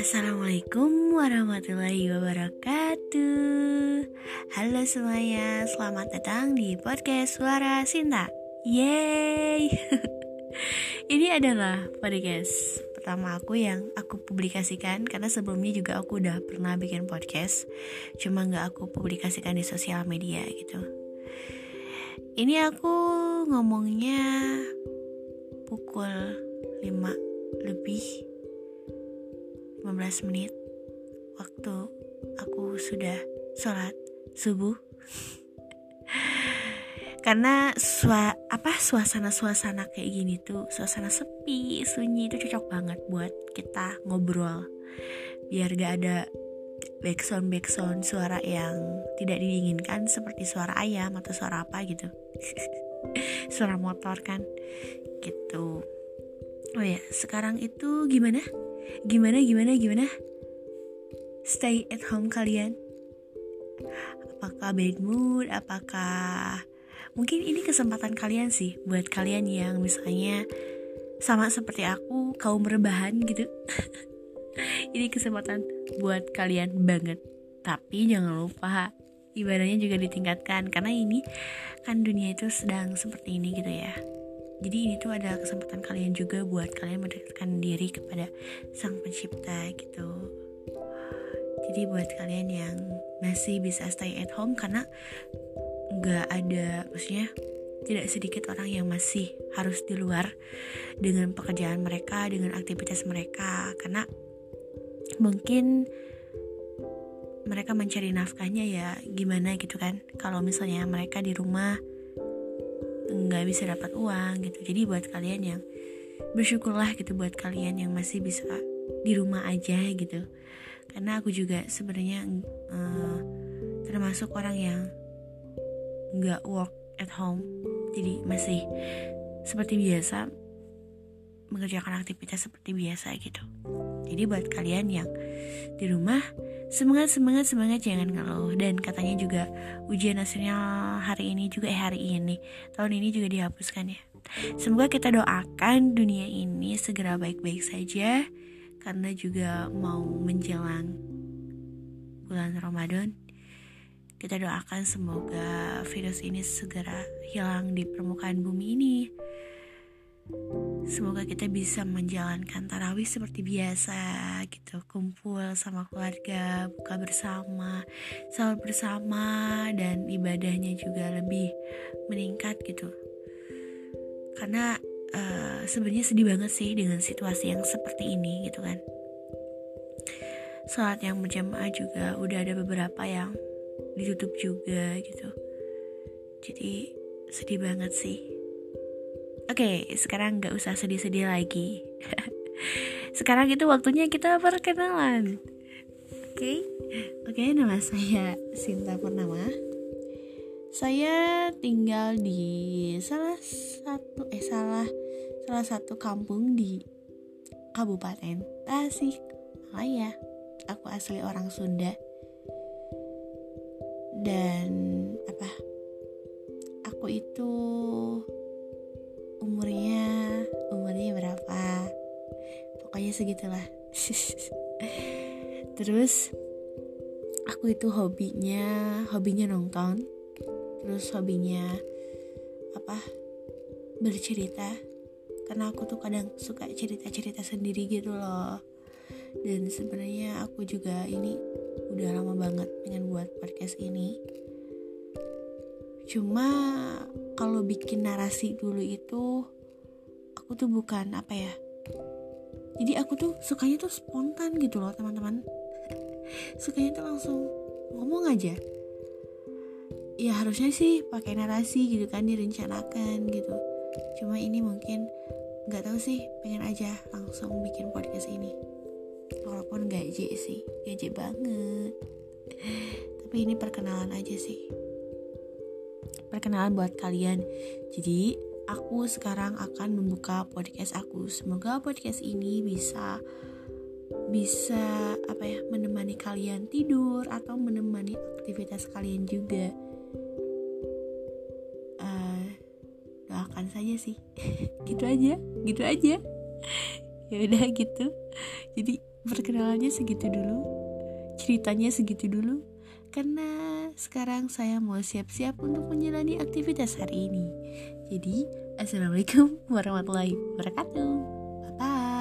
Assalamualaikum warahmatullahi wabarakatuh. Halo semuanya, selamat datang di podcast Suara Sinta. Yeay. Ini adalah podcast pertama aku yang aku publikasikan Karena sebelumnya juga aku udah pernah bikin podcast Cuma gak aku publikasikan di sosial media gitu. Ini aku ngomongnya pukul 5 lebih 15 menit. Waktu aku sudah sholat subuh. Karena sua, apa suasana-suasana kayak gini tuh suasana sepi sunyi itu cocok banget buat kita ngobrol. Biar gak ada backsound backsound suara yang tidak diinginkan seperti suara ayam atau suara apa gitu suara motor kan gitu oh ya sekarang itu gimana Gimana gimana gimana? Stay at home kalian? Apakah bad mood? Apakah mungkin ini kesempatan kalian sih buat kalian yang misalnya sama seperti aku kaum rebahan gitu. ini kesempatan buat kalian banget. Tapi jangan lupa ibadahnya juga ditingkatkan. Karena ini kan dunia itu sedang seperti ini gitu ya. Jadi ini tuh ada kesempatan kalian juga buat kalian mendekatkan diri kepada sang pencipta gitu. Jadi buat kalian yang masih bisa stay at home karena nggak ada maksudnya tidak sedikit orang yang masih harus di luar dengan pekerjaan mereka dengan aktivitas mereka. Karena mungkin mereka mencari nafkahnya ya gimana gitu kan. Kalau misalnya mereka di rumah nggak bisa dapat uang gitu. Jadi buat kalian yang bersyukurlah gitu buat kalian yang masih bisa di rumah aja gitu. Karena aku juga sebenarnya uh, termasuk orang yang nggak work at home. Jadi masih seperti biasa mengerjakan aktivitas seperti biasa gitu. Jadi buat kalian yang di rumah Semangat, semangat, semangat jangan ngeluh. Dan katanya juga ujian nasional hari ini juga eh hari ini Tahun ini juga dihapuskan ya. Semoga kita doakan dunia ini segera baik-baik saja Karena juga mau menjelang bulan Ramadan Kita doakan semoga virus ini segera hilang di permukaan bumi ini Semoga kita bisa menjalankan tarawih seperti biasa gitu. Kumpul sama keluarga, buka bersama, sahur bersama Dan ibadahnya juga lebih meningkat gitu. Karena uh, sebenarnya sedih banget sih dengan situasi yang seperti ini gitu kan. Sholat yang berjamaah juga udah ada beberapa yang ditutup juga gitu. Jadi sedih banget sih Oke, okay, sekarang nggak usah sedih-sedih lagi. sekarang itu waktunya kita perkenalan. Oke, okay? oke, okay, nama saya Sinta Purnama. Saya tinggal di salah satu eh salah salah satu kampung di Kabupaten Tasik Malaya. Aku asli orang Sunda. Dan apa? Aku itu umurnya umurnya berapa? Pokoknya segitulah. Terus aku itu hobinya hobinya nonton. Terus hobinya apa bercerita. Karena aku tuh kadang suka cerita-cerita sendiri gitu loh. Dan sebenarnya aku juga ini udah lama banget pengen buat podcast ini. Cuma kalau bikin narasi dulu itu aku tuh bukan apa ya jadi aku tuh sukanya tuh spontan gitu loh teman-teman. Sukanya tuh langsung ngomong aja. Ya harusnya sih pakai narasi gitu kan direncanakan gitu. Cuma ini mungkin nggak tahu sih pengen aja langsung bikin podcast ini. Walaupun gaji sih gaji banget. Tapi ini perkenalan aja sih perkenalan buat kalian. Jadi, aku sekarang akan membuka podcast aku. Semoga podcast ini bisa bisa apa ya menemani kalian tidur atau menemani aktivitas kalian juga. Uh, doakan saja sih gitu aja gitu aja ya udah gitu jadi perkenalannya segitu dulu ceritanya segitu dulu karena sekarang saya mau siap-siap untuk menjalani aktivitas hari ini. Jadi assalamualaikum warahmatullahi wabarakatuh. Bye bye